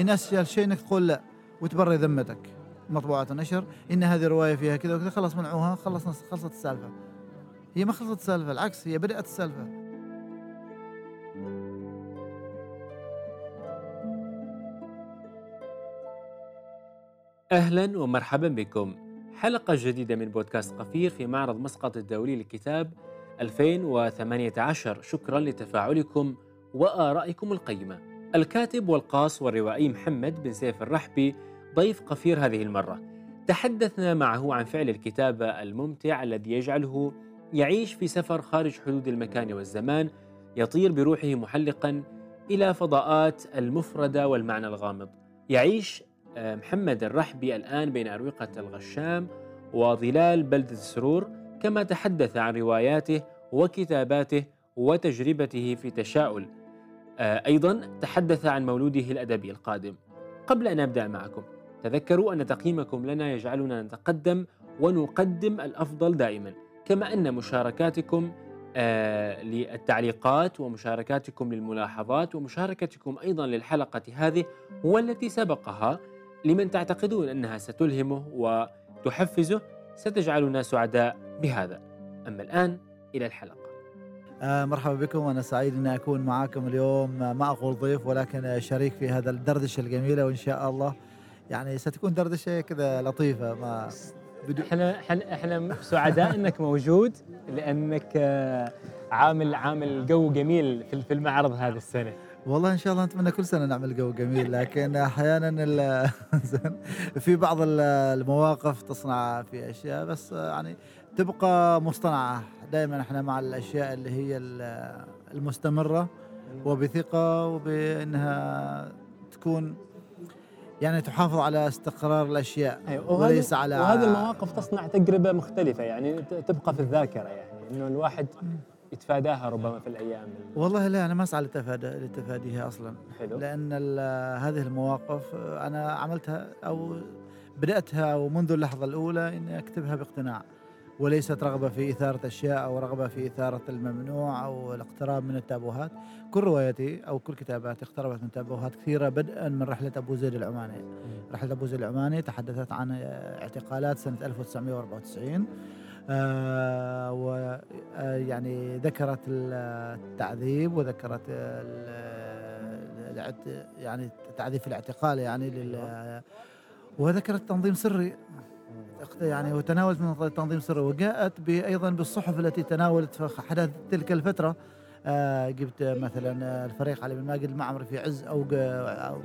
الناس الشيء إنك تقول لا وتبري ذمتك. مطبوعات النشر. إن هذه روايه فيها كذا وكذا. خلاص منعوها. خلص خلصت السالفة. هي ما خلصت السالفة. العكس هي بدأت السالفة. أهلا ومرحبا بكم. حلقة جديدة من بودكاست قفير في معرض مسقط الدولي للكتاب 2018 شكرا لتفاعلكم وآرائكم القيمة. الكاتب والقاص والروائي محمد بن سيف الرحبي ضيف قفير هذه المرة. تحدثنا معه عن فعل الكتابه الممتع الذي يجعله يعيش في سفر خارج حدود المكان والزمان يطير بروحه محلقا إلى فضاءات المفردة والمعنى الغامض. يعيش آه، محمد الرحبي الآن بين أروقة الغشام وظلال بلده السرور كما تحدث عن رواياته وكتاباته وتجربته في تشاؤل. آه، أيضا تحدث عن مولوده الأدبي القادم قبل أن أبدأ معكم تذكروا أن تقييمكم لنا يجعلنا نتقدم ونقدم الأفضل دائما كما أن مشاركاتكم آه للتعليقات ومشاركاتكم للملاحظات ومشاركتكم أيضا للحلقة هذه والتي سبقها لمن تعتقدون أنها ستلهمه وتحفزه ستجعلنا سعداء بهذا. أما الآن إلى الحلقة. آه مرحبا بكم. وأنا سعيد إني أكون معاكم اليوم. آه، ما أقول ضيف ولكن شريك في هذا الدردشة الجميلة وإن شاء الله يعني ستكون دردشة كذا لطيفة. ما إحنا إحنا إحنا سعداء إنك موجود لأنك آه، عامل عامل جو جميل في المعرض هذا السنة. والله إن شاء الله نتمنى كل سنة نعمل جو جميل لكن أحيانا في بعض المواقف تصنع في أشياء بس يعني تبقى مصطنعة. دائما إحنا مع الأشياء اللي هي المستمرة وبثقة وبإنها تكون يعني تحافظ على استقرار الأشياء أيوة وليس على وهذه المواقف تصنع تجربة مختلفة يعني تبقى في الذاكرة يعني إنه الواحد يتفاداها ربما في الأيام. والله لا أنا ما أسعى لتفاديها أصلا. حلو. لأن هذه المواقف أنا عملتها أو بدأتها ومنذ اللحظة الأولى إني أكتبها باقتناع. وليست رغبة في إثارة أشياء أو رغبة في إثارة الممنوع أو الاقتراب من التابوهات. كل رواياتي أو كل كتاباتي اقتربت من تابوهات كثيرة بدءا من رحلة أبو زيد العماني. رحلة أبو زيد العماني تحدثت عن اعتقالات سنة 1994 آه ويعني آه، ذكرت التعذيب وذكرت يعني تعذيب الاعتقال يعني لل وذكرت تنظيم سري. يعني وتناولت من تنظيم سري وجاءت أيضا بالصحف التي تناولت في حدث تلك الفترة. آه جبت مثلا الفريق علي بن ماجد المعمري في عز أو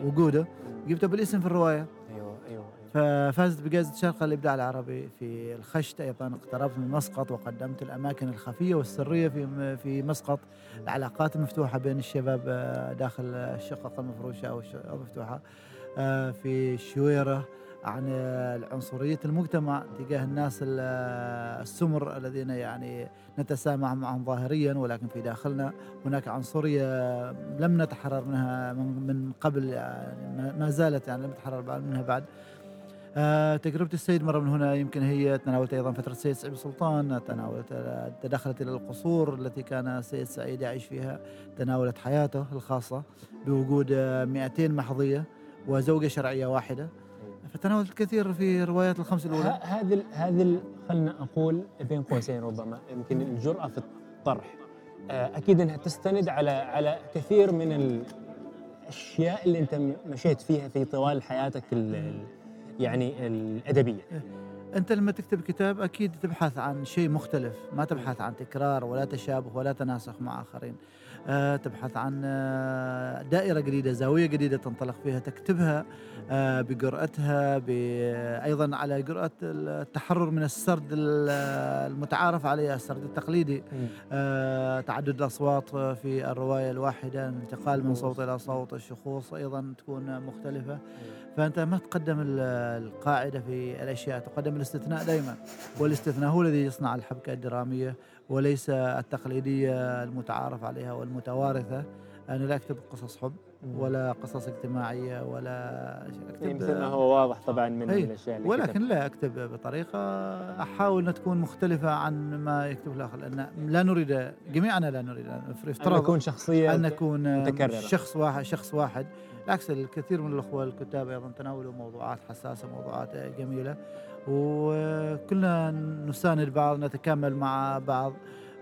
وجوده جبته بالاسم في الرواية. أيوه أيوه ففازت بجائزة شرق الإبداع العربي في الخشت. أيضا اقتربت من مسقط وقدمت الأماكن الخفية والسرية في في مسقط. العلاقات المفتوحة بين الشباب آه، داخل الشقق المفروشة أو المفتوحة آه، في الشويرة عن العنصرية المجتمع تجاه الناس السمر الذين يعني نتسامح معهم ظاهريا ولكن في داخلنا هناك عنصرية لم نتحرر منها من قبل يعني ما زالت يعني لم نتحرر منها بعد. آه تجربة السيد مرة من هنا يمكن هي تناولت أيضا فترة السيد سعيد سلطان تناولت تدخلت إلى القصور التي كان السيد سعيد يعيش فيها تناولت حياته الخاصة بوجود 200 محظية وزوجة شرعية واحدة. فتناولت الكثير في روايات الخمس الأولى. هذه هذه خلنا أقول بين قوسين ربما يمكن الجرأة في الطرح. آه، أكيد إنها تستند على على كثير من الأشياء اللي أنت مشيت فيها في طوال حياتك يعني الأدبية. إيه. أنت لما تكتب كتاب أكيد تبحث عن شيء مختلف. ما تبحث عن تكرار ولا تشابه ولا تناسخ مع آخرين. تبحث عن آه، دائرة جديدة زاوية جديدة تنطلق فيها تكتبها آه، بجرأتها أيضا على جرأة التحرر من السرد المتعارف عليه السرد التقليدي. تعدد الأصوات في الرواية الواحدة الانتقال من صوت إلى صوت الشخوص أيضا تكون مختلفة. فأنت ما تقدم القاعدة في الأشياء تقدم الاستثناء دائما والاستثناء هو الذي يصنع الحبكة الدرامية وليس التقليدية المتعارف عليها والمتوارثة أنا لا أكتب قصص حب ولا قصص اجتماعية ولا إيه، أكتب مثل ما هو واضح طبعا من أي، الأشياء اللي ولكن كتبها. لا أكتب بطريقة أحاول ان تكون مختلفة عن ما يكتب الآخر لأن لا نريد جميعنا لا نريد يفترض نكون شخصيه أن نكون متكررة. شخص واحد شخص واحد. بالعكس الكثير من الأخوة الكتاب أيضا تناولوا موضوعات حساسة موضوعات جميلة. وكلنا نساند بعض نتكامل مع بعض.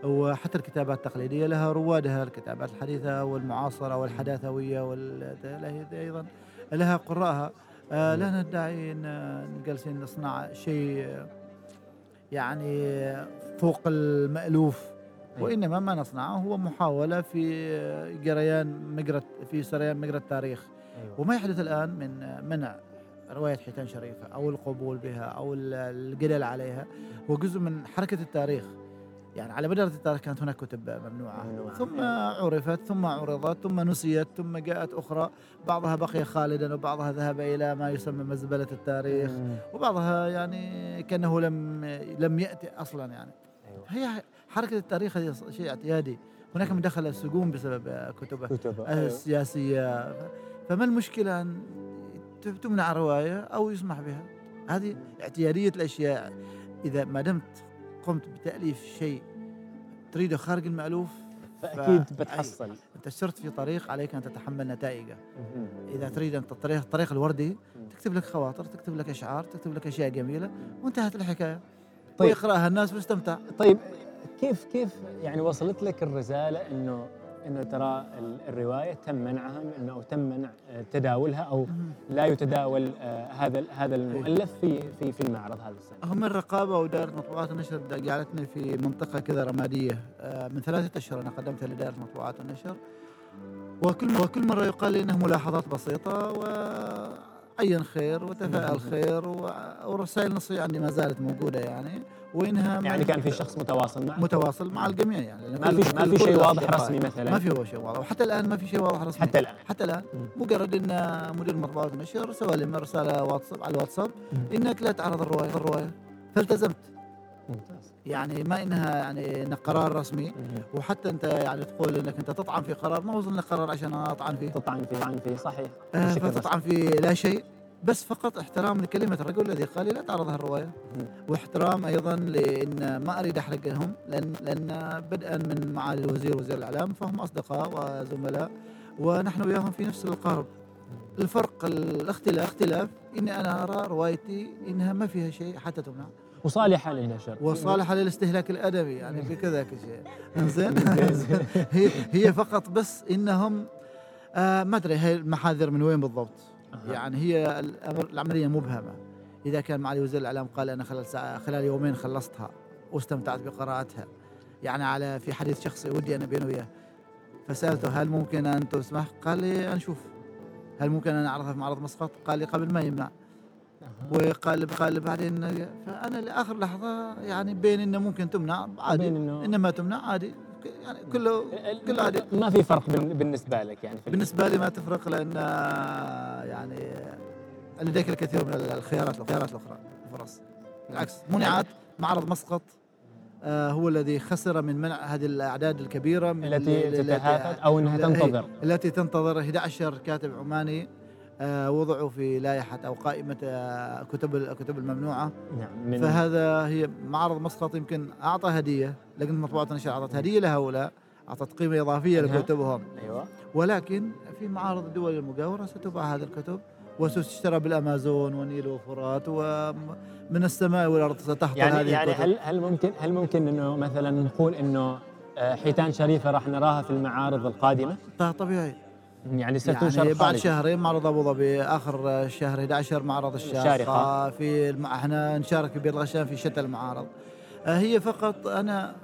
وحتى الكتابات التقليدية لها روادها الكتابات الحديثة والمعاصرة والحداثوية وال هي أيضا لها قراءها. آه، لا ندعي إن جالسين نصنع شيء يعني فوق المألوف. أي. وإنما ما نصنعه هو محاولة في جريان مجرى في سريان مجرى التاريخ. أيوة. وما يحدث الآن من منع رواية حيتان شريفة أو القبول بها أو ال- الجدل عليها. هو جزء من حركة التاريخ. يعني على مدار التاريخ كانت هناك كتب ممنوعة ممنوعة. ثم عرفت ثم عرضت ثم نسيت ثم جاءت أخرى بعضها بقي خالدا وبعضها ذهب إلى ما يسمى مزبلة التاريخ مم. وبعضها يعني كأنه لم لم يأتي أصلا يعني أيوة. هي حركة التاريخ هي شيء اعتيادي هناك من دخل السجون بسبب كتبه كتب أيوة. السياسية فما المشكلة أن تمنع رواية أو يسمح بها هذه اعتيادية الأشياء إذا ما دمت قمت بتأليف شيء تريده خارج المألوف فأكيد ف- بتحصل أنت سرت في طريق عليك أن تتحمل نتائجه. إذا تريد أن الطريق الطريق الوردي تكتب لك خواطر تكتب لك أشعار تكتب لك أشياء جميلة وانتهت الحكاية. طيب. ويقرأها الناس ويستمتع طيب كيف كيف يعني وصلت لك الرسالة إنه إنه ترى ال- الرواية تم منعها إنه تم منع آه، تداولها أو لا يتداول آه، هذا هذا المؤلف في في في المعرض هذا السنة. هم الرقابة ودائرة مطبوعات النشر جعلتني في منطقة كذا رمادية آه، من ثلاثة أشهر أنا قدمت لدائرة مطبوعات النشر وكل وكل مرة يقال لي إنها ملاحظات بسيطة وعين خير وتفاءل خير و- ورسائل نصية عندي ما زالت موجودة يعني. وإنها يعني كان في شخص متواصل معك متواصل مع الجميع يعني. ما في ما في شيء واضح. رسمي مثلا؟ ما في هو شيء واضح. وحتى الان ما في شيء واضح رسمي. حتى الآن؟ حتى الآن. مجرد إن مدير مطبعه النشر سوى لي رسالة واتساب على الواتساب. إنك لا تعرض الرواية الرواية. فالتزمت. ممتاز. يعني ما إنها يعني إنه قرار رسمي. وحتى أنت يعني تقول إنك أنت تطعن في قرار. ما وصلنا قرار عشان أنا أطعن فيه. تطعن فيه. طعن فيه. صحيح. آه. فتطعن في لا شيء. بس فقط احترام لكلمة الرجل الذي قال لي لا تعرض هالروايه مم. واحترام أيضا لأن ما أريد احرقهم لأن لأن بدءا من معالي الوزير وزير الإعلام فهم أصدقاء وزملاء ونحن وياهم في نفس القارب. الفرق الاختلاف اختلاف إني أنا أرى روايتي إنها ما فيها شيء حتى تمنع. وصالحة للنشر وصالحة للاستهلاك الأدبي يعني بكذا شيء. زين. هي هي فقط بس إنهم آه ما أدري هي المحاذر من وين بالضبط. يعني هي الأمر العملية مبهمة. إذا كان معالي وزير الإعلام قال أنا خلال ساعة خلال يومين خلصتها واستمتعت بقراءتها. يعني على في حديث شخصي ودي أنا بينه وياه. فسألته هل ممكن أن تسمح؟ قال لي نشوف هل ممكن أن أعرضها في معرض مسقط؟ قال لي قبل ما يمنع. وقال قال بعدين فأنا لآخر لحظة يعني بين إنه ممكن تمنع عادي. انما تمنع عادي. يعني كله كل عادي ما في فرق بال- بالنسبة لك يعني بالنسبة لي ما تفرق لأن يعني لديك الكثير من الخيارات الخيارات الأخرى الفرص بالعكس منعت معرض مسقط آه، هو الذي خسر من منع هذه الأعداد الكبيرة من التي ال- تتهافت أو إنها تنتظر. إلتي تنتظر 11 كاتب عماني. آه، وضعوا في لائحة أو قائمة آه، كتب الكتب الممنوعة. نعم من فهذا هي معرض مسقط يمكن أعطى هدية لكن مطبوعات النشر أعطت هدية لهؤلاء أعطت قيمة إضافية نعم. لكتبهم. أيوه. ولكن في معارض الدول المجاورة ستباع هذه الكتب وستشترى بالأمازون ونيل وفرات ومن السماء والارض ستهطل يعني هذه يعني الكتب. هل هل ممكن هل ممكن إنه مثلا نقول إنه آه، حيتان شريفة راح نراها في المعارض القادمة؟ طبيعي. يعني ستنشر يعني بعد. شهرين معرض أبو ظبي آخر شهر 11 معرض الشارقة الشارقة. في الم... إحنا نشارك في بير الغشام في شتى المعارض آه، هي فقط أنا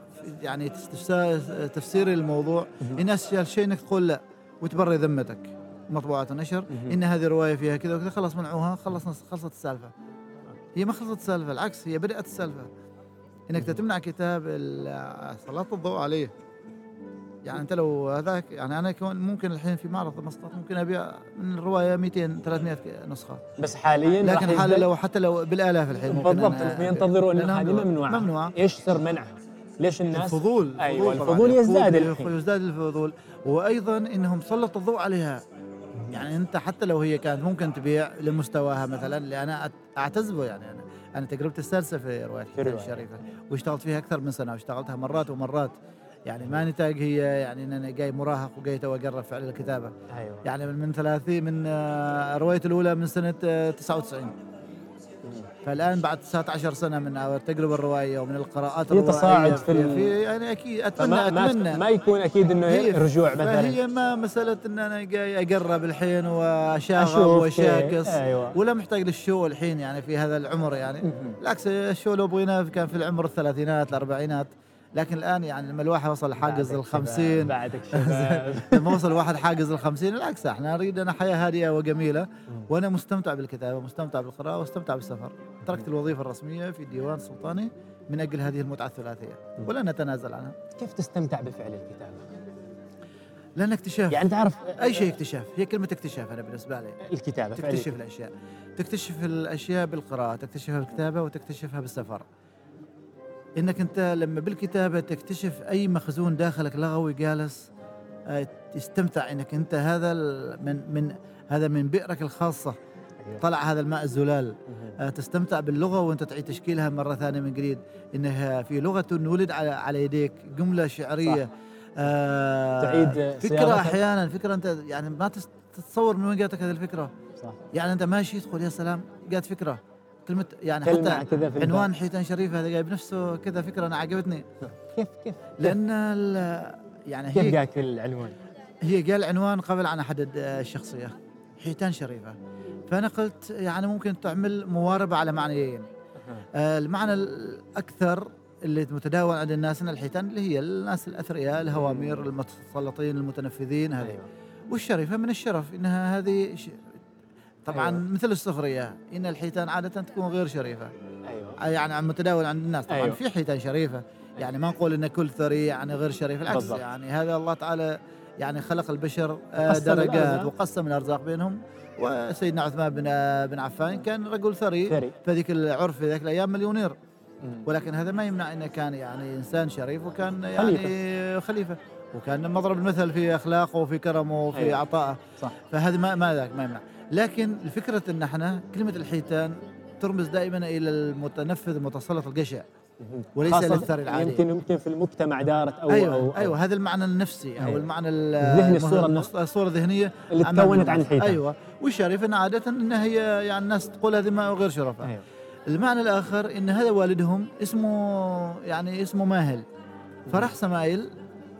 يعني تفس- تفسيري للموضوع. الناس شيء إنك تقول لا وتبري ذمتك مطبوعات النشر. إن هذه روايه فيها كذا وكذا خلص منعوها خلص خلصت السالفة هي ما خلصت السالفة العكس هي بدأت السالفة إنك تمنع كتاب سلطت الضوء عليه يعني أنت لو هذاك يعني أنا كون ممكن الحين في معرض مسقط ممكن أبيع من الرواية 200 300 نسخة. بس حاليا لكن حاله يزداد- لو حتى لو بالآلاف الحين ممكن بالضبط ينتظروا لأنها هذه ممنوعه ممنوعه إيش سر منعها؟ ليش الناس؟ الفضول طبعاً. الفضول يزداد الفضول- الحين. يزداد الفضول. وأيضا إنهم سلطوا الضوء عليها. يعني أنت حتى لو هي كانت ممكن تبيع لمستواها مثلا اللي أنا اعتز به يعني أنا. أنا تجربتي السادسة في رواية الكتاب. الشريفة. واشتغلت فيها أكثر من سنة واشتغلتها مرات ومرات. يعني ما نتاج هي يعني إن أنا جاي مراهق وجاي تو أقرب فعل الكتابة. أيوه. يعني من من 30 من آه، روايتي الأولى من سنة آه، 99 فالآن بعد 19 سنة من التجربة الروائية ومن القراءات في تصاعد الروائيه في ال- في يعني أكيد اتمنى أتمنى. ما يكون أكيد إنه هي- رجوع مثلا. فهي ما مسألة إن أنا جاي أقرب الحين وأشاغب وأشاكس. أيوة. ولا محتاج للشو الحين يعني في هذا العمر يعني. بالعكس الشو لو بغيناه كان في العمر الثلاثينات الأربعينات. لكن الآن يعني لما الواحد وصل حاجز الخمسين شباب، بعدك شباب. لما وصل واحد حاجز الخمسين بالعكس إحنا نريد أنا حياة هادئة وجميلة وأنا مستمتع بالكتابة مستمتع بالقراءة وأستمتع بالسفر. تركت الوظيفة الرسمية في الديوان السلطاني من أجل هذه المتعة الثلاثية. ولا نتنازل عنها. كيف تستمتع بفعل الكتابة؟ لأن اكتشاف. يعني تعرف أي شيء اكتشاف. هي كلمة اكتشاف أنا بالنسبة لي. الكتابة تكتشف الأشياء. تكتشف الأشياء بالقراءة تكتشفها بالكتابة وتكتشفها بالسفر. إنك أنت لما بالكتابة تكتشف أي مخزون داخلك لغوي جالس آه، تستمتع إنك أنت هذا من من هذا من بئرك الخاصة. طلع هذا الماء الزلال. آه، تستمتع باللغة وأنت تعيد تشكيلها مرة ثانية من جديد. إنها في لغة ولد على على يديك جملة شعرية. آه تعيد فكرة. أحيانا فكرة أنت يعني ما تتصور من وين جاتك هذه الفكرة. صح. يعني أنت ماشي تقول يا سلام جات فكرة. كلمة يعني كلمة حتى كذا في عنوان. حيتان شريف هذا جايب نفسه كذا فكرة أنا عجبتني. كيف كيف؟ لأن ال- يعني كيف هي جاك العنوان؟ هي قال عنوان قبل أن أحدد آه، الشخصية. حيتان شريفة. فأنا قلت يعني ممكن تعمل مواربه على معنيين. آه، المعنى الأكثر اللي متداول عند الناس إن الحيتان اللي هي الناس الأثرياء الهوامير المتسلطين المتنفذين هذه. أيوه. والشريفة من الشرف إنها هذه. طبعا أيوة. مثل السخريه إن الحيتان عادة تكون غير شريفة أيوه يعني عن متداول عند الناس طبعا أيوة. في حيتان شريفة يعني ما نقول إن كل ثري يعني غير شريف العكس بالضبط. يعني هذا الله تعالى يعني خلق البشر آه، درجات الأرزاق. وقسم الأرزاق بينهم وسيدنا عثمان بن بن عفان كان رجل ثري ثري في ذيك العرف في ذيك الأيام مليونير. ولكن هذا ما يمنع إنه كان يعني إنسان شريف وكان يعني خليفة, خليفة. وكان مضرب المثل في أخلاقه وفي كرمه وفي أيوة. عطائه صح فهذا ما ما ذاك ما يمنع لكن الفكرة إن إحنا كلمة الحيتان ترمز دائما إلى المتنفذ المتسلط الجشع. وليس للثري العادي. يمكن يمكن في المجتمع دارت أو أيوه أو أيوه هذا المعنى النفسي أو أيوة. المعنى ال- الذهني، المص- الصورة الذهنية اللي تكونت. عن الحيتان. أيوه والشريف إن عادة إن هي يعني الناس تقول هذه ما غير شرفه أيوه. المعنى الآخر إن هذا والدهم اسمه يعني اسمه ماهل. فراح سمايل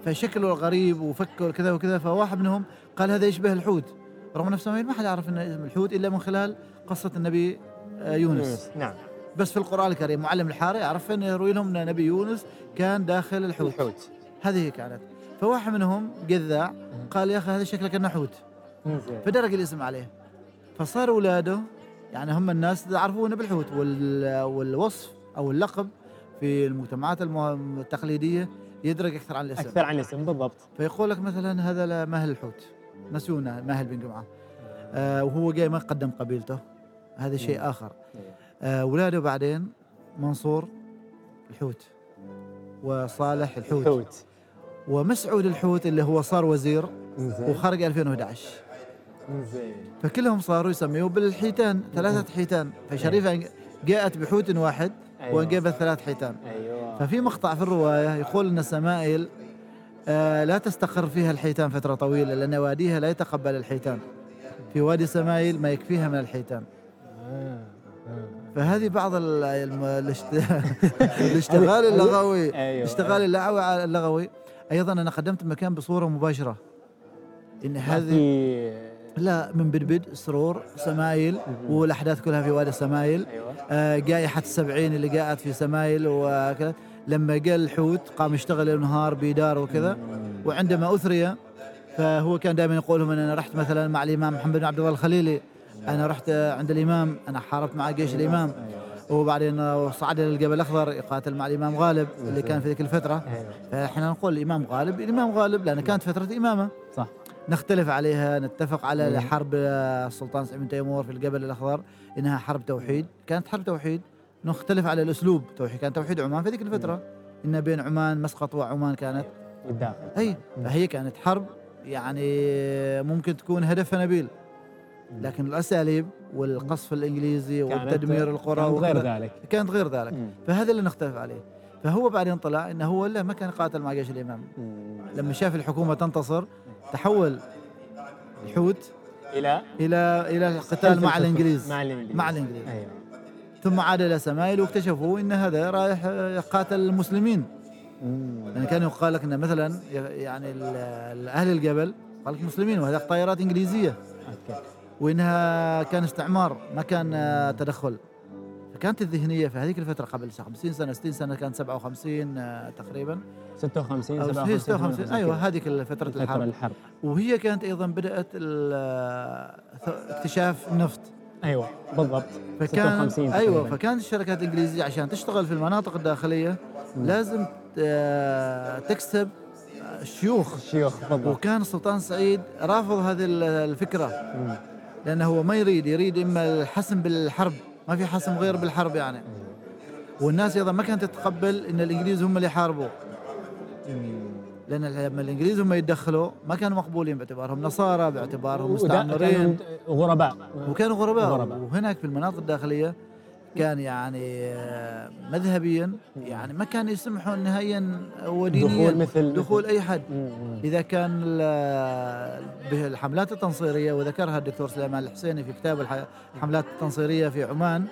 فشكله غريب وفكه وكذا وكذا فواحد منهم قال هذا يشبه الحوت. رغم انه سمايل ما حد يعرف إنه اسم الحوت إلا من خلال قصة النبي آه، يونس. نعم. بس في القرآن الكريم معلم الحاره يعرف انه يروي لهم إن نبي يونس كان داخل الحوت. الحوت. هذه هي كانت. فواحد منهم جذاع قال يا أخي هذا شكلك انه حوت. فدرج الاسم عليه. فصار اولاده يعني هم الناس يعرفونه بالحوت وال- والوصف أو اللقب في المجتمعات التقليدية يدرج أكثر عن الاسم. أكثر عن الاسم بالضبط. فيقول لك مثلا هذا لا ماهل الحوت. نسونا ماهل بن جمعة. آه وهو جاي ما قدم قبيلته. هذا شيء آخر. آه اولاده بعدين منصور الحوت وصالح الحوت. الحوت. ومسعود الحوت اللي هو صار وزير وخرج 2011 زين. فكلهم صاروا يسميوه بالحيتان ثلاثة حيتان. فشريفة جاءت بحوت واحد أيوة. وانجبت ثلاث حيتان. أيوه. ففي مقطع في الرواية يقول أن السمائل آه لا تستقر فيها الحيتان فترة طويلة لأن واديها لا يتقبل الحيتان. في وادي سمايل ما يكفيها من الحيتان. آه. آه. فهذه بعض الاشتغال اللغوي. الاشتغال اللغوي اللغوي. أيضا أنا قدمت المكان بصورة مباشرة. إن ما هذه لا من بدبد سرور سمايل والأحداث كلها في وادي سمايل. أيوه. آه، جائحة السبعين اللي جاءت في سمايل وكذا. لما جاء الحوت قام يشتغل ليل ونهار بيدار وكذا وعندما أثري فهو كان دائما يقول لهم أنا رحت مثلا مع الإمام محمد بن عبد الله الخليلي أنا رحت عند الإمام أنا حاربت مع جيش الإمام وبعدين صعد إلى الجبل الأخضر يقاتل مع الإمام غالب اللي كان في ذيك الفترة. فإحنا نقول الإمام غالب الإمام غالب لأن كانت فترة إمامة. صح. نختلف عليها نتفق على. حرب السلطان سعيد بن تيمور في الجبل الأخضر إنها حرب توحيد. كانت حرب توحيد. نختلف على الأسلوب. توحيد كان توحيد عمان في ذيك الفترة. إن بين عمان مسقط وعمان كانت بالداخل. اي فهي كانت حرب يعني ممكن تكون هدفها نبيل. لكن الأساليب والقصف الإنجليزي والتدمير القرى كانت غير ذلك. كانت غير ذلك. فهذا اللي نختلف عليه. فهو بعدين طلع إنه هو لا ما كان يقاتل مع جيش الإمام. لما شاف الحكومة تنتصر تحول الحوت إلى؟ إلى إلى القتال حلف مع. الإنجليز. مع الإنجليز. مع الإنجليز. أيوه. ثم عاد إلى سمايل واكتشفوا إن هذا رايح يقاتل المسلمين. يعني كان يقال لك إن مثلا يعني أهل الجبل قال لك مسلمين وهذه طائرات إنجليزية. okay وإنها كان استعمار ما كان تدخل. فكانت الذهنية في هذيك الفترة قبل 50 سنة 60 سنة كانت 57 آه، تقريبا. 56 أو 57 هي 56 أيوه هذيك فترة الحرب. الحرب. وهي كانت أيضا بدأت آه، اكتشاف النفط أيوه بالضبط. فكان 56 أيوه تقريباً. فكانت الشركات الإنجليزية عشان تشتغل في المناطق الداخلية لازم آه، تكسب شيوخ. الشيوخ بالضبط. وكان السلطان سعيد رافض هذه ال- الفكرة. مم. لأنه هو ما يريد يريد إما الحسم بالحرب. ما في حسم غير بالحرب يعني. والناس أيضا ما كانت تتقبل إن الإنجليز هم اللي يحاربوا. لأن لما الإنجليز هم يتدخلوا ما كانوا مقبولين باعتبارهم نصارى باعتبارهم مستعمرين. غرباء. وكانوا غرباء. غرباء. وهناك في المناطق الداخلية كان يعني آه، مذهبيا يعني ما كان يسمحوا نهائيا ودينيا دخول مثل دخول أي حد. إذا كان ال- بالحملات التنصيرية وذكرها الدكتور سليمان الحسيني في كتاب الح- الحملات التنصيرية في عمان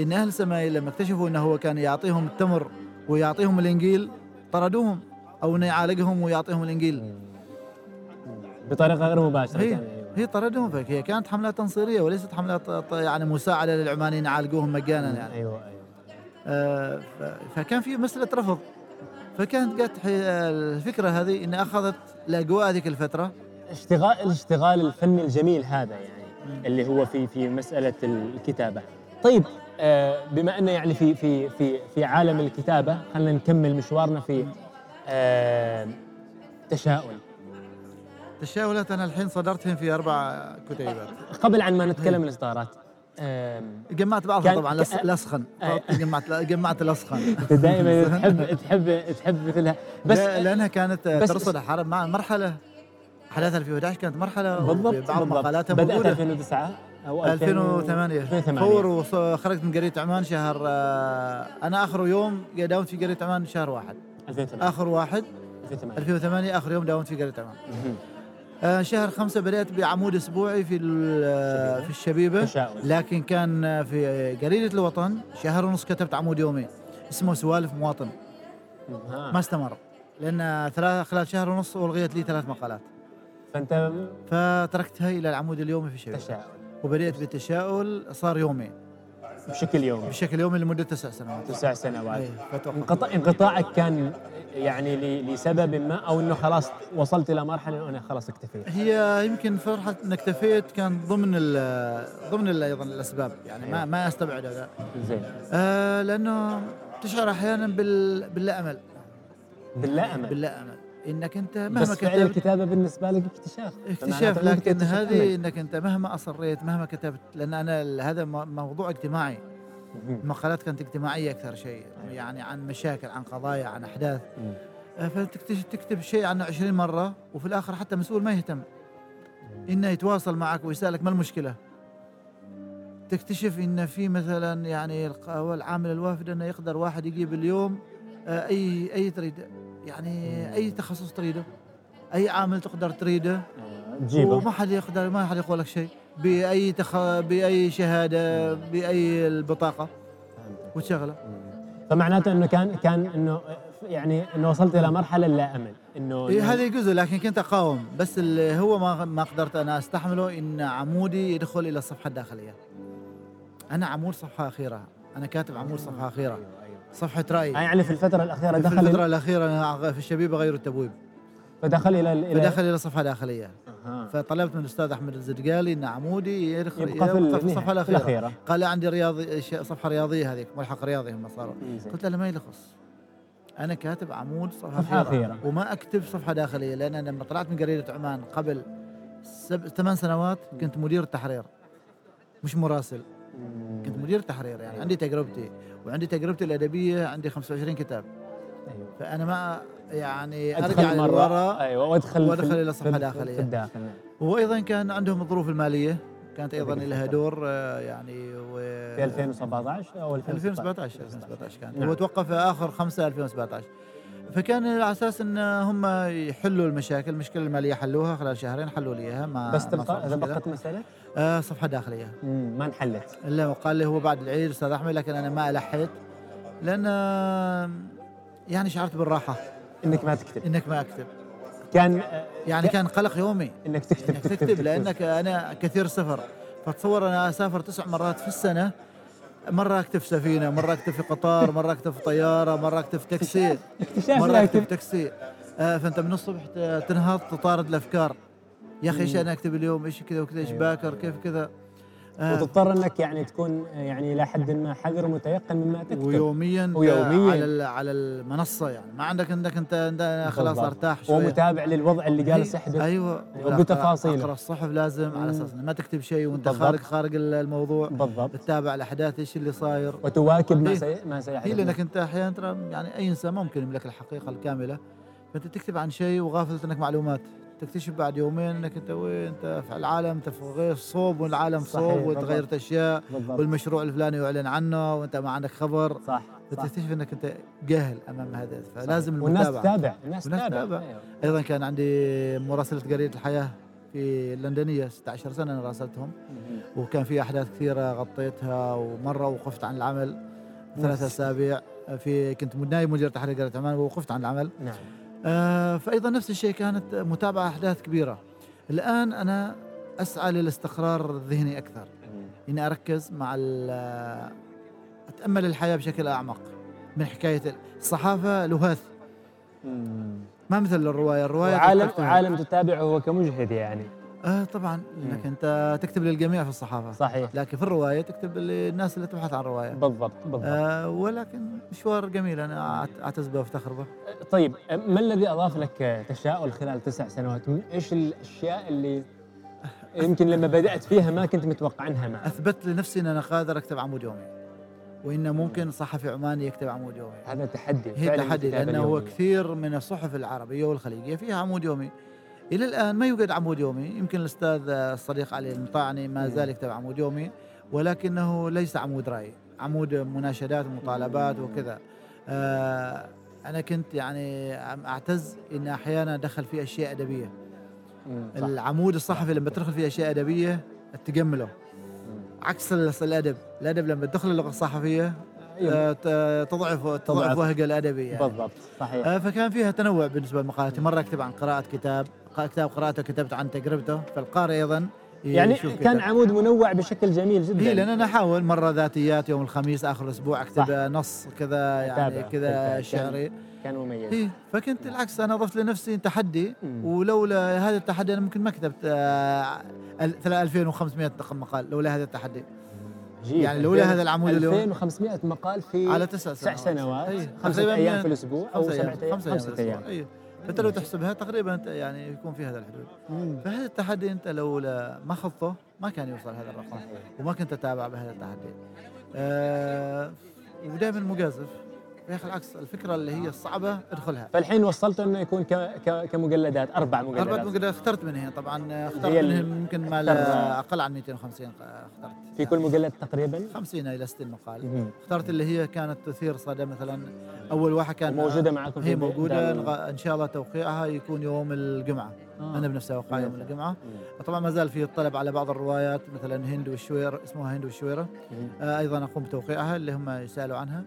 إن أهل سمايل لما اكتشفوا إنه هو كان يعطيهم التمر ويعطيهم الإنجيل طردوهم. أو إنه يعالجهم ويعطيهم الإنجيل. بطريقة غير مباشرة. هي أيوة. هي طردهم فهي كانت حملات تنصيرية وليست حملات يعني مساعدة للعمانيين يعالجوهم مجانا يعني. أيوه أيوه. آه، فكان في مسألة رفض. فكانت جت الفكرة هذه إن أخذت الأجواء هذيك الفترة. اشتغال الاشتغال الفني الجميل هذا يعني اللي هو في في مسألة الكتابة. طيب آه، بما إنه يعني في في في في عالم الكتابة خلينا نكمل مشوارنا في تشاؤل. تشاؤلات أنا الحين صدرتهم في أربع كتيبات. قبل عن ما نتكلم الإصدارات آم، جمعت بعضها طبعا لسخن. آه. جمعت جمعت أنت دائما تحب تحب تحب مثلها. بس لأنها كانت ترصد حرب مع مرحلة. أحداث 2011 كانت مرحلة بالضبط بعض. مقالاتها موجودة. 2009 أو 2000 2008 2008 فور وخرجت من قرية عمان شهر آه، أنا آخر يوم داومت في قرية عمان شهر واحد. 2008 آخر واحد. 2008 2008 آخر يوم داومت في قرية عمان مهم. آه، شهر خمسة بدأت بعمود أسبوعي في آه، في الشبيبة. تشاؤل لكن كان آه، في جريدة الوطن. شهر ونص كتبت عمود يومي. اسمه سوالف مواطن. ما استمر. لأن ثلاث خلال شهر ونص ألغيت لي ثلاث مقالات. فأنت فتركتها إلى العمود اليومي في الشبيبة. تشاؤل وبدأت بالتشاؤل. صار يومي. بشكل يومي. بشكل يومي لمدة تسع سنوات. تسع سنوات. أي، فتوقف. انقطاع انقطاعك كان يعني لسبب ما أو إنه خلاص وصلت إلى مرحلة إنه خلاص اكتفيت؟ هي يمكن فرحة انك اكتفيت كان ضمن ال ضمن ال- أيضا الأسباب. يعني ما ما أستبعد هذا. زين. آه لأنه تشعر أحيانا بال باللا امل بالله امل باللا امل إنك أنت مهما بس فعل كتبت الكتابة بالنسبة لك اكتشاف. اكتشاف لكن هذه. إنك أنت مهما أصريت مهما كتبت لأن أنا هذا موضوع اجتماعي. المقالات كانت اجتماعية أكثر شيء يعني عن مشاكل عن قضايا عن أحداث. مم. آه، فتكتشف تكتب شيء عنه 20 مرة وفي الآخر حتى مسؤول ما يهتم. إنه يتواصل معك ويسألك ما المشكلة. تكتشف إن في مثلا يعني العامل الوافد إنه يقدر واحد يجيب اليوم آه، اي أي تريد. يعني أي تخصص تريده أي عامل تقدر تريده تجيبه وما حد يقدر ما حد يقول لك شيء. بأي تخ... بأي شهادة بأي البطاقة. وتشغله. فمعناته إنه كان كان إنه يعني إنه وصلت إلى مرحلة لا أمل. إنه إيه هذا جزء لكن كنت أقاوم. بس اللي هو ما ما قدرت أنا أستحمله إن عمودي يدخل إلى الصفحة الداخلية. أنا عمود صفحة أخيرة. أنا كاتب عمود صفحة أخيرة. صفحة رأي. يعني في الفترة الأخيرة في دخل الفترة الأخيرة في الشبيبة غير التبويب. فدخل إلى إلى فدخل إلى صفحة داخلية. أها. فطلبت من الأستاذ أحمد الزرقالي إن عمودي يبقى في يبقى في الصفحة في الأخيرة. الأخيرة. قال لي عندي رياضي صفحة رياضية هذيك ملحق رياضي هم صاروا. قلت له ما يلخص. أنا كاتب عمود صفحة, صفحة أخيرة. أخيرة. وما أكتب صفحة داخلية لأن أنا لما طلعت من جريده عمان قبل سب... ثمان سنوات كنت مدير التحرير. مش مراسل. كنت مدير التحرير يعني عندي تجربتي. وعندي تجربتي الأدبية عندي 25 كتاب أيوة. فأنا ما يعني أرجع لورا أيوه وأدخل وأدخل في- إلى صفحة في- الداخل. وأيضا كان عندهم الظروف المالية كانت أيضا لها. دور آه، يعني و في 2017 أو 2017 2017 كان نعم. هو توقف في اخر 5 2017 فكان على أساس إن هم يحلوا المشاكل المشكلة المالية حلوها خلال شهرين حلوا لي إياها ما بس تبقى. بقت مسألة آه صفحة داخلية. مم، ما انحلت. إلا قال لي هو بعد العيد أستاذ أحمد لكن أنا ما الحيت لأن يعني شعرت بالراحة. إنك ما تكتب. إنك ما أكتب. كان آه، يعني كان قلق يومي. إنك تكتب إنك تكتب لأنك أنا كثير سفر. فتصور أنا أسافر تسع مرات في السنة. مرة أكتب في سفينة مرة أكتب في قطار مرة أكتب في طيارة مرة أكتب في تاكسي اكتشاف مرة أكتب في تاكسي. آه فأنت من الصبح تنهض تطارد الأفكار. يا أخي إيش. أنا أكتب اليوم؟ إيش كذا وكذا؟ إيش أيوة. باكر؟ كيف كذا؟ آه. وتضطر إنك يعني تكون آه، يعني إلى حد ما حذر ومتيقن مما تكتب. ويوميا ويومياً. على على المنصة يعني. ما عندك إنك أنت, أنت خلاص. أرتاح شوية. ومتابع للوضع اللي جالس يحدث. أيوه. بتفاصيله. أقرأ- أقرأ الصحف لازم على. أساس ما تكتب شيء وأنت بالضبط. خارج خارج الموضوع. بالضبط. تتابع الأحداث إيش اللي صاير. وتواكب ما سي... ما سيحدث. هي لأنك أنت أحيانا ترى يعني أي إنسان ممكن يملك الحقيقة الكاملة. فأنت تكتب عن شيء وغافل إنك معلومات. تكتشف بعد يومين انك انت وين؟ انت في العالم انت في غير صوب والعالم صوب. وتغيرت أشياء بالضبط. والمشروع الفلاني يعلن عنه وانت ما عندك خبر. صح فتكتشف انك انت جاهل أمام هذا. فلازم والناس المتابعة. تتابع. الناس والناس تتابع. أيوة. أيضا كان عندي مراسلة جريده الحياة في اللندنية 16 سنة أنا راسلتهم. وكان في أحداث كثيرة غطيتها ومرة وقفت عن العمل ثلاث أسابيع. في كنت نائب مدير تحرير جريده عمان ووقفت عن العمل. نعم. فايضا نفس الشيء كانت متابعة أحداث كبيرة. الآن أنا أسعى للاستقرار الذهني أكثر. إني أركز مع أتأمل الحياة بشكل أعمق من حكاية الصحافة لهاث. ما مثل الروايه الرواية وعالم تكتب- وعالم تتابعه هو كمجهد يعني. آه طبعا انك أنت تكتب للجميع في الصحافة. صحيح. لكن في الرواية تكتب للناس اللي تبحث عن رواية. بالضبط بالضبط. آه ولكن مشوار جميل أنا أعتز به وأفتخر به. طيب ما الذي أضاف لك تشاؤل خلال تسع سنوات؟ إيش الأشياء اللي يمكن لما بدأت فيها ما كنت متوقع عنها معك؟ أثبت لنفسي أن أنا قادر أكتب عمود يومي وإن ممكن صحفي عماني يكتب عمود يومي. هذا تحدي هي تحدي لأنه هو اليومية. كثير من الصحف العربية والخليجية فيها عمود يومي. إلى الآن ما يوجد عمود يومي يمكن الأستاذ الصديق علي المطاعني ما مم. زال يكتب عمود يومي ولكنه ليس عمود رأي عمود مناشدات ومطالبات وكذا آه أنا كنت يعني أعتز إن أحيانا أدخل فيه أشياء أدبية صح. العمود الصحفي لما تدخل فيه أشياء أدبية تجمله مم. عكس ال- الأدب الأدب لما تدخل اللغة الصحفيه آه، تضعف تضعف. تضعف وهج الأدبي يعني. بالضبط صحيح آه، فكان فيها تنوع بالنسبة لمقالاتي مرة أكتب عن قراءة كتاب كتاب قراءته كتبت عن تجربته فالقارئ أيضا يعني كان. عمود منوع بشكل جميل جدا هي لأن أنا أحاول مرة ذاتيات يوم الخميس آخر الأسبوع أكتب صح. نص كذا يعني. كذا شعري كان مميز إيه فكنت العكس أنا ضفت لنفسي تحدي مم. ولولا هذا التحدي أنا ممكن ما كتبت آه، أل- 2500 مقال لولا هذا التحدي عجيب. يعني لولا هذا العمود اليوم 2500 مقال في على تسع تسع سنوات سنوات إيه. خمسة أيام في الأسبوع أو سبعة أيام أيام خمسة. أيام فأنت لو تحسبها تقريبا يعني يكون في هذا الحدود. فهذا التحدي أنت لو ما خضته ما كان يوصل هذا الرقم. وما كنت أتابع بهذا التحدي آه ودائما مجازف يا أخي العكس الفكرة اللي هي الصعبة ادخلها. فالحين وصلت إنه يكون ك... ك... كمجلدات أربع مجلدات. أربعة مجلدات. اخترت منها طبعا. اخترت منهم يمكن ما أقل عن 250 اخترت. في كل مجلد تقريبا؟ 50 إلى 60 مقال. مم. اخترت اللي هي كانت تثير صدى مثلا أول واحد كان وموجوده معكم في هي نغ- إن شاء الله توقيعها يكون يوم الجمعة. آه. أنا بنفسي أوقع يوم الجمعة. مم. طبعا ما زال في الطلب على بعض الروايات مثلا هند والشويرة اسمها هند والشويرة. مم. آه أيضا أقوم بتوقيعها اللي هم يسألوا عنها.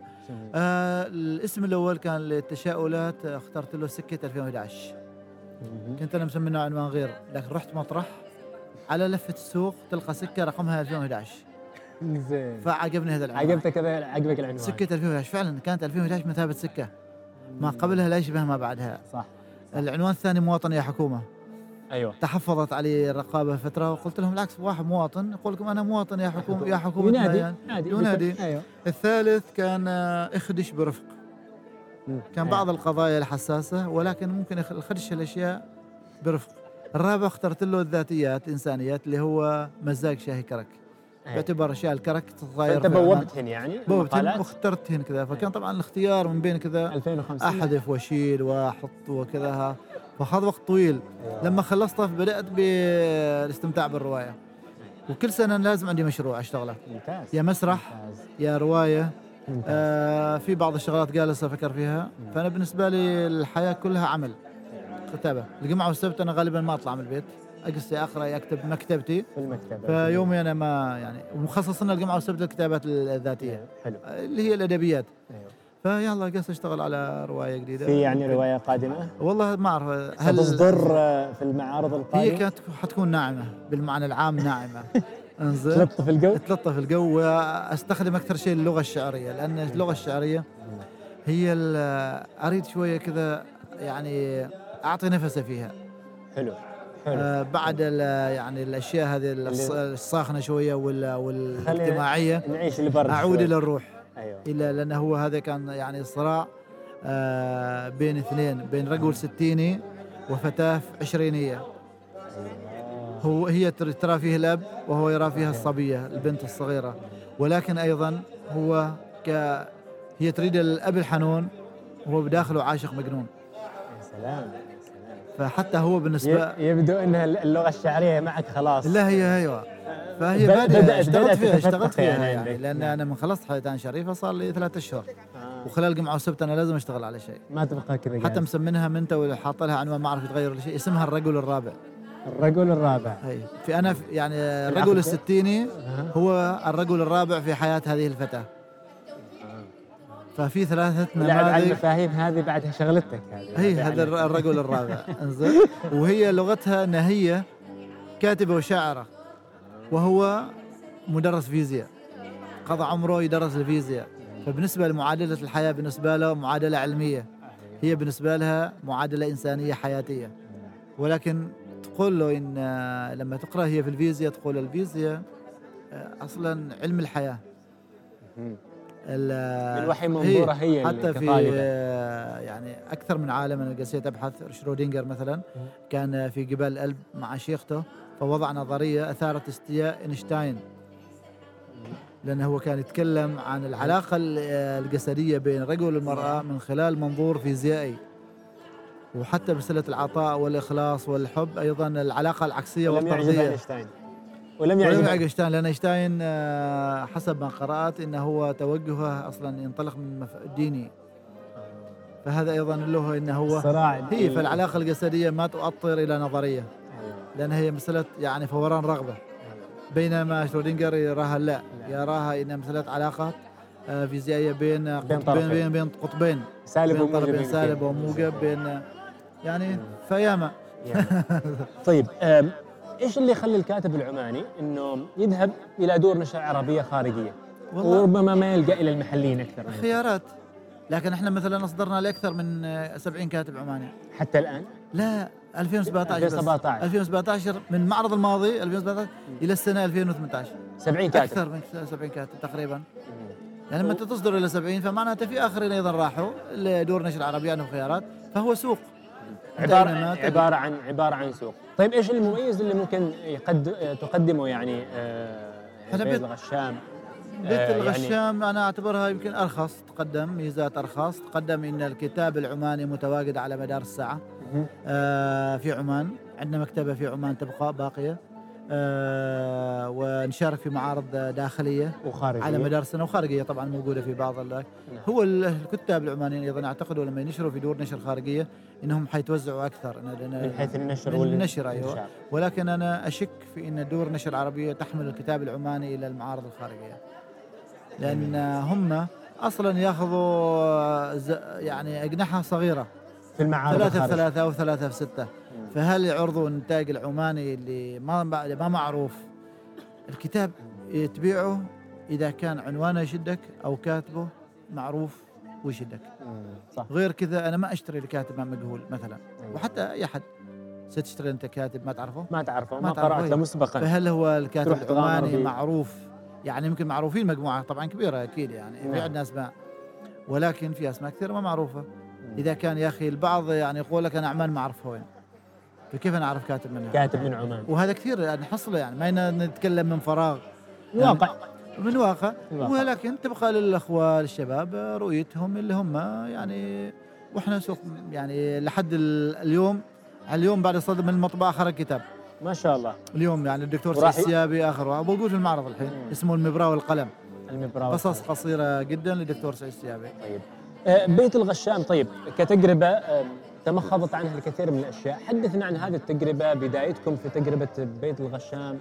آه الاسم الأول كان للتشاؤلات اخترت له سكة 2011 مم. كنت أنا مسمينه عنوان غير لكن رحت مطرح على لفة السوق تلقى سكة رقمها 2011 زين. فعجبني هذا العنوان. عجبتك هذا عجبك العنوان. سكة 2011 فعلا كانت 2011 مثابة سكة. ما قبلها لا يشبه ما بعدها. صح. العنوان الثاني مواطن يا حكومة. أيوه تحفظت علي الرقابة فترة وقلت لهم بالعكس واحد مواطن يقول لكم أنا مواطن يا حكومه يا حكومة ينادي يعني. ينادي ينادي. أيوه الثالث كان آه، اخدش برفق. كان أيوة. بعض القضايا الحساسة ولكن ممكن الخدش الأشياء برفق الرابع اخترت له الذاتيات الإنسانيات اللي هو مزاج شاهي كرك أي. باعتبار أشياء الكرك في عمان. بوبتهن يعني بوبتهن واخترتهن كذا فكان طبعا الاختيار من بين كذا 2500 أحذف وأشيل وأحط وكذا فاخذ وقت طويل. لما خلصتها بدأت بالاستمتاع بالرواية. وكل سنة لازم عندي مشروع أشتغله. ممتاز. يا مسرح ممتاز. يا رواية. ممتاز. آه في بعض الشغلات جالس أفكر فيها. فأنا بالنسبة لي الحياة كلها عمل. كتابة. الجمعة والسبت أنا غالبا ما أطلع من البيت. أجلس أقرأ أكتب مكتبتي. في المكتبة. فيومي أنا ما يعني ومخصص لنا الجمعة والسبت للكتابات الذاتية. حلو. اللي هي الأدبيات. أيوة. فيلا قص اشتغل على رواية جديدة. في يعني رواية قادمة؟ والله ما أعرف. هل ستصدر آه، في المعارض هي القادمة كانت حتكون ناعمة بالمعنى العام ناعمة. إنزين. تلطف الجو؟ تلطف الجو وأستخدم أكثر شيء اللغة الشعرية لأن اللغة الشعرية هي ال- أريد شوية كذا يعني أعطي نفسه فيها. حلو حلو. آه بعد ال- يعني الأشياء هذه الص- الصاخنه شوية وال- والإجتماعية نعيش البرد أعود. إلى الروح. أيوه. إلى لأنه هو هذا كان يعني صراع آه بين اثنين بين رجل ستيني وفتاة عشرينية. أيوة. هو هي تر- ترى فيه الأب وهو يرى فيها الصبية البنت الصغيرة. ولكن أيضا هو ك هي تريد الأب الحنون وهو بداخله عاشق مجنون. يا سلام. فحتى هو بالنسبة يبدو ان اللغة الشعرية معك خلاص. لا هي أيوه فهي ب- بادئه بدأت- اشتغلت فيها اشتغلت فيها يعني يعني. لأن نعم. أنا من خلصت حياتان شريفه صار لي ثلاثة أشهر آه. وخلال الجمعه والسبت أنا لازم أشتغل على شيء ما تبقى كذا حتى. مسمينها منتا وحاط لها عنوان ما أعرف يتغير ولا شيء اسمها الرجل الرابع الرجل الرابع هي في أنا في يعني الرجل. الستيني. هو الرجل الرابع في حياة هذه الفتاة ففي ثلاثة لعب على نماذج المفاهيم هذه بعدها شغلتك هذه هي هذا الر- الرجل الرابع إنزين وهي لغتها ان هي كاتبة وشاعرة وهو مدرس فيزياء. قضى عمره يدرس الفيزياء. فبالنسبة لمعادلة الحياة بالنسبة له معادلة علمية. هي بالنسبة لها معادلة إنسانية حياتية. ولكن تقول له إن آه، لما تقرأ هي في الفيزياء تقول الفيزياء آه، أصلا علم الحياة. مم. ال- من وحي منظورة هي حتى في. آه، يعني أكثر من عالم أنا قسيت أبحث شرودينجر مثلا كان في جبال الألب مع شيخته. فوضع نظرية اثارت استياء إينشتاين. لأنه هو كان يتكلم عن العلاقة ال- آه، الجسدية بين الرجل والمراه من خلال منظور فيزيائي. وحتى مسألة العطاء والإخلاص والحب أيضا العلاقة العكسية ولم يعجب والطرديه إينشتاين. ولم يعجب إينشتاين لأن إينشتاين آه، حسب ما قرأت انه هو توجهه أصلا ينطلق من ديني. فهذا أيضا له انه هو هي ال- فالعلاقة الجسدية ما تؤطر إلى نظرية. لأن هي مسألة يعني فوران رغبة. بينما شرودنجر يراها لا. يراها إنها مسألة علاقه آه، فيزيائية بين قطبين. بين بين قطبين. سالب بين وموجب طرفين. سالب وموجب بين يعني فياما. يعني. طيب إيش اللي يخلي الكاتب العماني إنه يذهب إلى دور نشر عربية خارجية؟ وربما ما يلقى إلى المحليين أكثر خيارات. لكن إحنا مثلا أصدرنا لأكثر من آه، 70 كاتب عماني. حتى الآن؟ لا. 2017 بس. 2017 2017 من المعرض الماضي 2017 إلى السنة 2018 70 كاتب. أكثر من 70 كاتب تقريبا. يعني لما انت تصدر إلى 70 فمعناته في آخرين أيضا راحوا لدور نشر عربي عندهم خيارات فهو سوق. أينما تجد. عبارة عن عبارة عن سوق. طيب إيش المميز اللي ممكن يقد تقدمه يعني آه، يعني بيت الغشام؟ بيت آه، يعني- الغشام أنا أعتبرها يمكن أرخص تقدم ميزات أرخص تقدم إن الكتاب العماني متواجد على مدار الساعة. في عمان. عندنا مكتبة في عمان تبقى باقية. آه، ونشارك في معارض داخلية وخارجية. على مدار السنة وخارجية طبعا موجودة في بعض نعم. هو ال- الكتاب العمانيين أيضا اعتقدوا لما ينشروا في دور نشر خارجية إنهم حيتوزعوا أكثر. من حيث النشر من وال- النشر، أيوة. والإنشاء. ولكن أنا أشك في إن دور نشر عربية تحمل الكتاب العماني إلى المعارض الخارجية. لأن هم أصلا ياخذوا يعني أجنحة صغيرة. في المعارض ثلاثة في. ثلاثة أو ثلاثة في ستة. فهل يعرضوا الإنتاج العماني اللي ما ما معروف؟ الكتاب تبيعه إذا كان عنوانه يشدك أو كاتبه معروف ويشدك. صح. غير كذا أنا ما أشتري لكاتب ما مجهول مثلا. وحتى أي أحد. ستشتري أنت كاتب ما تعرفه؟ ما تعرفه ما ما تعرفه، قرأت. له مسبقا. فهل هو الكاتب العماني. معروف؟ يعني يمكن معروفين مجموعة طبعا كبيرة أكيد يعني. في نعم. عندنا أسماء. ولكن في أسماء كثيرة ما معروفة. إذا كان يا أخي البعض يعني يقول لك أنا عمان ما أعرفه وين. فكيف أنا أعرف كاتب منها كاتب من عمان. وهذا كثير يعني نحصله يعني ما ين- نتكلم من فراغ. من واقع. من واقع. من واقع. ولكن تبقى للاخوه الشباب رؤيتهم اللي هم يعني وإحنا سوق يعني لحد ال- اليوم اليوم بعد صدر من المطبعه خرج كتاب ما شاء الله. اليوم يعني الدكتور ي- السيابي آخر موجود في المعرض الحين. مم. اسمه المبراه والقلم. المبراوي قصص قصيرة جدا للدكتور سعيد السيابي طيب. بيت الغشام. طيب كتجربة آه، تمخضت عنها الكثير من الأشياء. حدثنا عن هذه التجربة بدايتكم في تجربة بيت الغشام.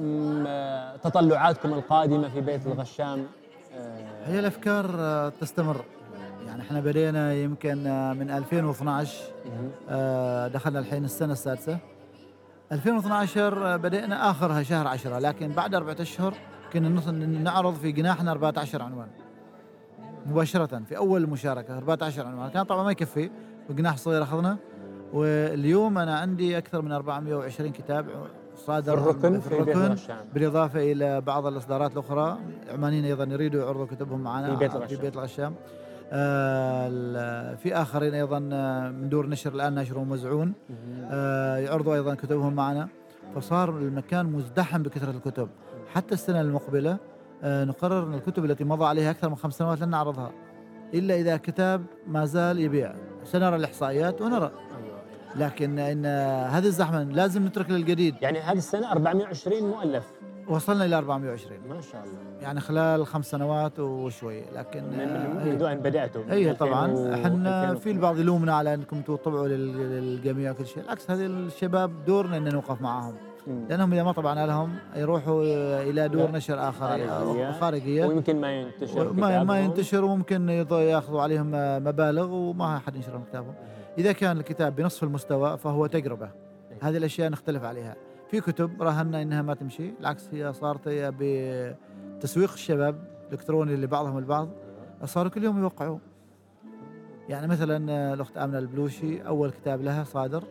آه، تطلعاتكم القادمة في بيت الغشام آه، هي الأفكار آه، تستمر. يعني إحنا بدينا يمكن آه، من 2012 مهم. آه، دخلنا الحين السنة السادسة. 2012 بدأنا آخرها شهر 10 لكن بعد أربعة أشهر كنا نعرض في جناحنا 14 عنوان. مباشرة في أول مشاركة 14 عنوان كان طبعا ما يكفي وجناح صغير أخذنا. واليوم أنا عندي أكثر من 420 كتاب في صادر الركن؟ في في بيت الركن بالإضافة إلى بعض الإصدارات الأخرى. عمانيين أيضا يريدوا يعرضوا كتبهم معنا في بيت في الغشام. بيت الغشام آه، في آخرين أيضا آه، من دور نشر الآن ناشر ومزعون. آه، يعرضوا أيضا كتبهم معنا. فصار المكان مزدحم بكثرة الكتب. حتى السنة المقبلة آه، نقرر إن الكتب التي مضى عليها أكثر من خمس سنوات لن نعرضها إلا إذا كتاب ما زال يبيع. سنرى الإحصائيات ونرى. لكن إن هذه الزحمة لازم نترك للجديد. يعني هذه السنة 420 مؤلف. وصلنا إلى 420 ما شاء الله. يعني خلال خمس سنوات وشوي. لكن من آه، من- منذ أن بدأتوا اي 2000 طبعا. إحنا 2000 في البعض يلومنا على إنكم تطبعوا لل- للجميع وكل شيء. بالعكس هذه الشباب دورنا إن نوقف معهم مم. لأنهم إذا ما طبعنا لهم يروحوا إلى دور. نشر آخر. خارجية. خارجية. ويمكن ما ينتشر ما ما. ينتشر وممكن ياخذوا عليهم مبالغ وما حد ينشر كتابهم. إذا كان الكتاب بنصف المستوى فهو تجربة. هذه الأشياء نختلف عليها. في كتب راهنا إنها ما تمشي بالعكس هي صارت هي بتسويق الشباب الإلكتروني لبعضهم البعض. صاروا كل يوم يوقعوا يعني مثلا الأخت آمنة البلوشي أول كتاب لها صادر.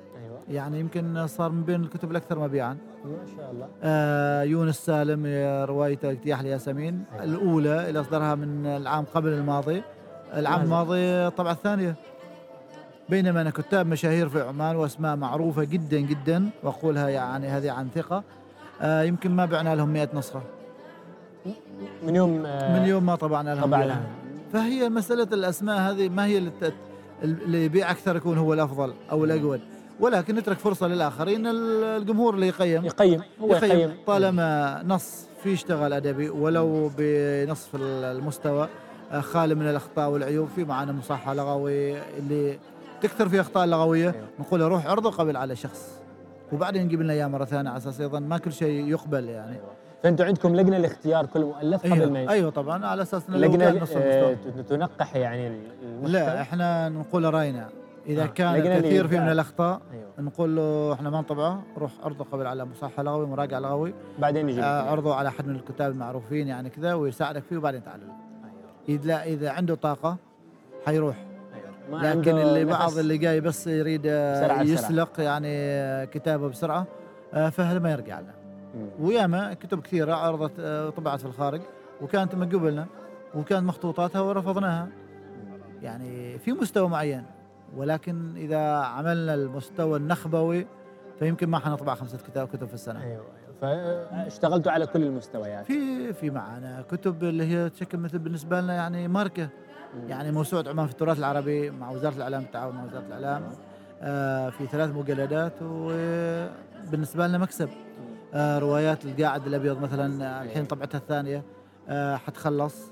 يعني يمكن صار من بين الكتب الأكثر مبيعا ما شاء الله آه يونس سالم روايته اجتياح الياسمين أيوة. الأولى اللي أصدرها من العام قبل الماضي العام؟ الماضي طبعا الثانية بينما أنا كتاب مشاهير في عمان وأسماء معروفة جدا جدا وأقولها يعني هذه عن ثقة آه يمكن ما بعنا لهم 100 نسخة من يوم آه، من يوم ما طبعنا لهم طبعا إياها. لها. فهي مسألة الأسماء هذه ما هي اللي يبيع أكثر يكون هو الأفضل أو الأجود ولكن نترك فرصة للآخرين. الجمهور اللي يقيم. يقيم. هو يقيم. يقيم. طالما نص في اشتغل أدبي ولو بنصف المستوى آه، خالي من الأخطاء والعيوب في معنا مصحح لغوي اللي تكثر فيه أخطاء لغوية. أيوة. نقول روح عرضه قبل على شخص. وبعدين نجيب لنا إياه مرة ثانية على أساس أيضا ما كل شيء يقبل يعني. فانتم عندكم لجنة لاختيار كل مؤلف قبل ما أيوه, أيوة طبعا على أساس إنه لجنة آه، تنقح يعني المحتوى. لا إحنا نقول رأينا. إذا آه، كان كثير فيه من. الأخطاء أيوه نقول له إحنا ما نطبعه روح عرضه قبل على مصحح لغوي مراجع لغوي بعدين يجي آه،. عرضه على احد من الكتاب المعروفين يعني كذا ويساعدك فيه وبعدين تعال أيوة. اذا إذا عنده طاقة حيروح ما لكن اللي. بعض اللي جاي بس يريد آه، بسرعة. يسلق يعني آه، كتابه بسرعة آه، فهذا ما يرجع لنا مم. وياما كتب كثيرة عرضت آه، طبعت في الخارج وكانت من قبلنا وكانت مخطوطاتها ورفضناها يعني في مستوى معين ولكن إذا عملنا المستوى النخبوي فيمكن ما حنطبع خمسة كتاب كتب في السنة. أيوه أيوه. فاشتغلتوا على كل المستويات. في في معنا كتب اللي هي تشكل مثل بالنسبة لنا يعني ماركة. يعني موسوعه عمان في التراث العربي مع وزارة الإعلام بالتعاون مع وزارة الإعلام. آه في ثلاث مجلدات وبالنسبة لنا مكسب. آه روايات القاعد الأبيض مثلا آه، الحين طبعتها الثانية. آه حتخلص.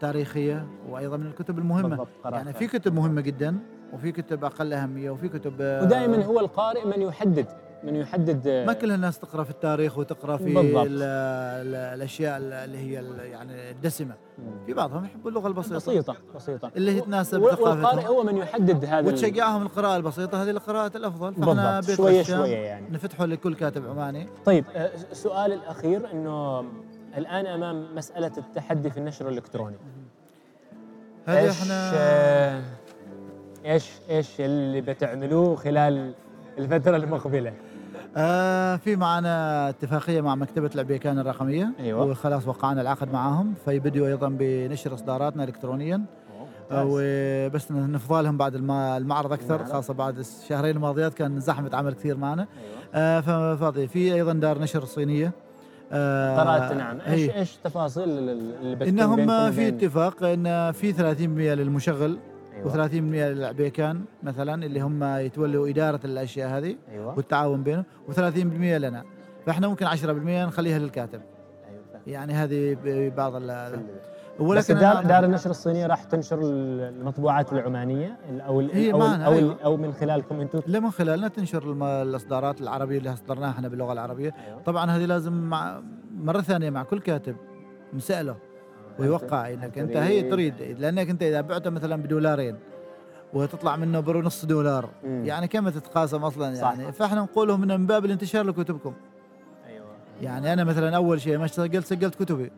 تاريخية وأيضا من الكتب المهمة. يعني في كتب مهمة جدا وفي كتب أقل أهمية وفي كتب آه، ودائما هو القارئ من يحدد من يحدد آه، ما كل الناس تقرأ في التاريخ وتقرأ في بالضبط. ال ال الأشياء اللي هي يعني الدسمة. في بعضهم يحبوا اللغة البسيطة. بسيطة بسيطة. اللي هي تناسب والقارئ هو من يحدد هذا وتشجعهم القراءة البسيطة هذه القراءة الأفضل. فإحنا بيت شوية شوية يعني. نفتحه لكل كاتب عماني. طيب آه، السؤال الأخير إنه الآن أمام مسألة التحدي في النشر الإلكتروني. هذه إيش، إحنا إيش إيش اللي بتعملوه خلال الفترة المقبلة؟ آه في معنا اتفاقية مع مكتبة العبيكان الرقمية. أيوة. وخلاص وقعنا العقد معهم فيبدوا أيضا بنشر إصداراتنا الكترونيا. آه، وبس نفضى لهم بعد الم- المعرض أكثر. خاصة بعد الشهرين الماضيات كان زحمة عمل كثير معنا. أيوه. آه، ففاضي في أيضا دار نشر صينية. قرأت نعم إيش هي. إيش تفاصيل اللي بتكون إنهم في اتفاق إن في 30% للمشغل أيوة. و30% للعبيكان مثلا اللي هم يتولوا إدارة الأشياء هذه أيوه والتعاون بينهم و30% لنا فإحنا ممكن 10% نخليها للكاتب فاهم. يعني هذه ببعض ال بس ولكن دار, دار النشر الصينيه راح تنشر المطبوعات العمانية أو هي معنا، أو, ال- أيوة. أو من خلالكم أنتم. لا من خلالنا تنشر الإصدارات العربية اللي إصدرناها إحنا باللغة العربية. أيوه. طبعا هذه لازم مع مرة ثانية مع كل كاتب نساله ويوقع إنك أنت هي تريد. لأنك أنت إذا بعته مثلا بدولارين وتطلع منه برو نص دولار مم. يعني كم تتقاسم أصلا صح. يعني؟ فإحنا نقوله من باب الانتشار لكتبكم. أيوه. يعني أنا مثلا أول شيء ما سجلت سجلت كتبي.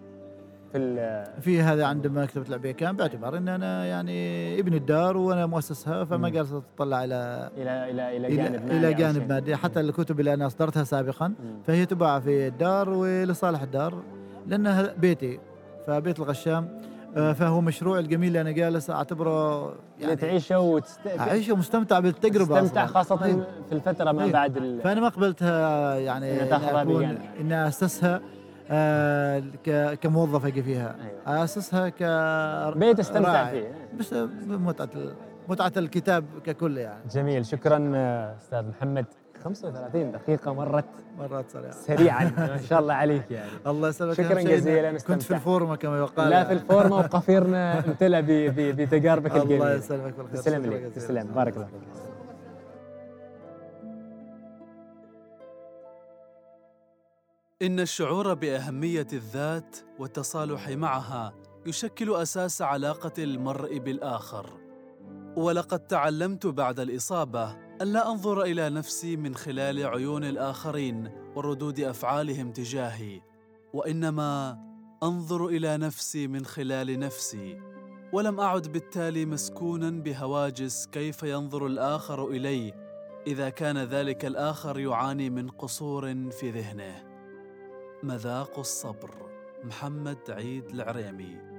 في في هذا عند مكتبة العبيكان باعتبار إن أنا يعني ابن الدار وأنا مؤسسها فما مم. قال تطلع إلى إلى إلى إلى إلى, جانب مالي إلى أو جانب. مادي حتى الكتب اللي أنا أصدرتها سابقا مم. فهي تباع في الدار ولصالح الدار لأنها بيتي فبيت الغشام آه، فهو مشروع الجميل اللي أنا جالس أعتبره يعني يعني تعيشه وتست... اعيش ومستمتع بالتجربة تستمتع أصلاً. خاصة أيوة. في الفترة ما أيوة. بعد ال... فأنا ما قبلتها يعني تاخذها إن أسسها كموظف أجي فيها. أيوة. اسسها ك بيت استمتع. فيه بس بمتعة ال- متعة الكتاب ككل يعني. جميل شكرا آه، أستاذ محمد. 35 دقيقة مرت مرات سريعه سريعا ما شاء الله عليك يعني. الله يسلمك. شكراً جزيلاً، كنت. في الفورمة كما يقال لا يعني. في الفورمة وقفيرنا امتلأ بتجاربك الله الجميلة. يسلمك بالخير. تسلم جزيلاً. تسلم. بارك الله فيك. إن الشعور بأهمية الذات والتصالح معها يشكل أساس علاقة المرء بالآخر. ولقد تعلمت بعد الإصابة أن لا أنظر إلى نفسي من خلال عيون الآخرين وردود أفعالهم تجاهي، وإنما أنظر إلى نفسي من خلال نفسي. ولم أعد بالتالي مسكونا بهواجس كيف ينظر الآخر إلي إذا كان ذلك الآخر يعاني من قصور في ذهنه. مذاق الصبر. محمد عيد العريمي.